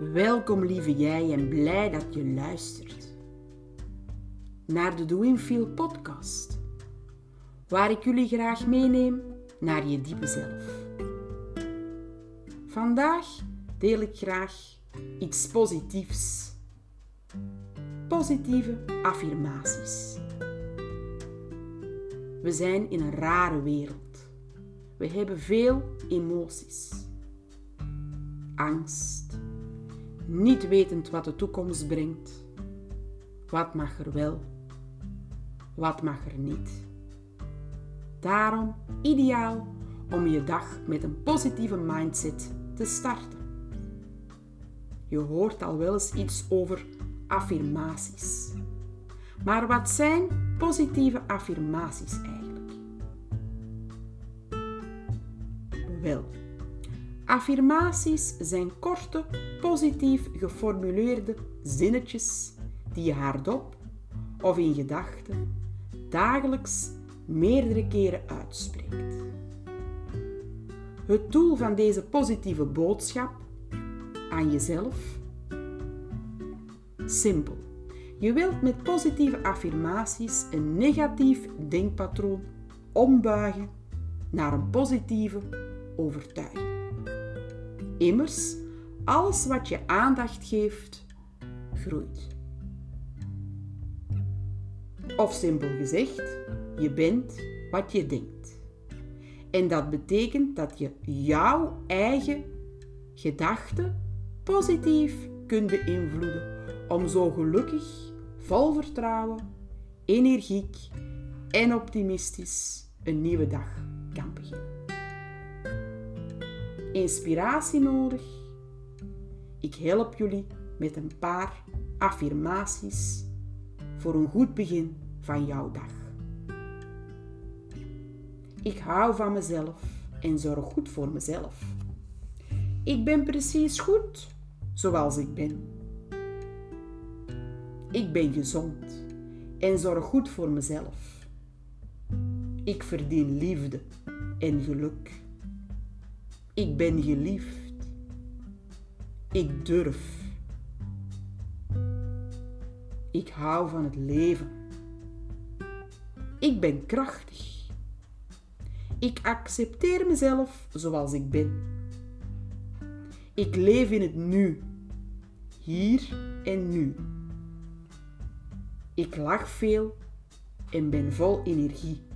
Welkom lieve jij en blij dat je luistert naar de Doing podcast, waar ik jullie graag meeneem naar je diepe zelf. Vandaag deel ik graag iets positiefs. Positieve affirmaties. We zijn in een rare wereld. We hebben veel emoties. Angst, niet wetend wat de toekomst brengt. Wat mag er wel, wat mag er niet. Daarom ideaal om je dag met een positieve mindset te starten. Je hoort al wel eens iets over affirmaties. Maar wat zijn positieve affirmaties eigenlijk? Wel, Affirmaties zijn korte, positief geformuleerde zinnetjes die je hardop of in gedachten dagelijks meerdere keren uitspreekt. Het doel van deze positieve boodschap aan jezelf? Simpel. Je wilt met positieve affirmaties een negatief denkpatroon ombuigen naar een positieve overtuiging. Immers, alles wat je aandacht geeft, groeit. Of simpel gezegd, je bent wat je denkt. En dat betekent dat je jouw eigen gedachten positief kunt beïnvloeden om zo gelukkig, vol vertrouwen, energiek en optimistisch een nieuwe dag kan beginnen inspiratie nodig? Ik help jullie met een paar affirmaties voor een goed begin van jouw dag. Ik hou van mezelf en zorg goed voor mezelf. Ik ben precies goed zoals ik ben. Ik ben gezond en zorg goed voor mezelf. Ik verdien liefde en geluk. Ik ben geliefd. Ik durf. Ik hou van het leven. Ik ben krachtig. Ik accepteer mezelf zoals ik ben. Ik leef in het nu, hier en nu. Ik lach veel en ben vol energie.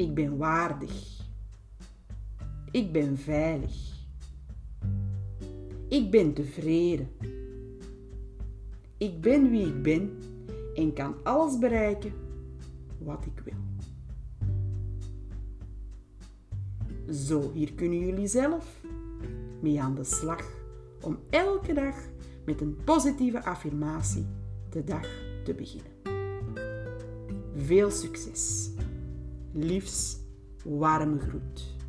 Ik ben waardig. Ik ben veilig. Ik ben tevreden. Ik ben wie ik ben en kan alles bereiken wat ik wil. Zo, hier kunnen jullie zelf mee aan de slag om elke dag met een positieve affirmatie de dag te beginnen. Veel succes! Liefs, warme groet.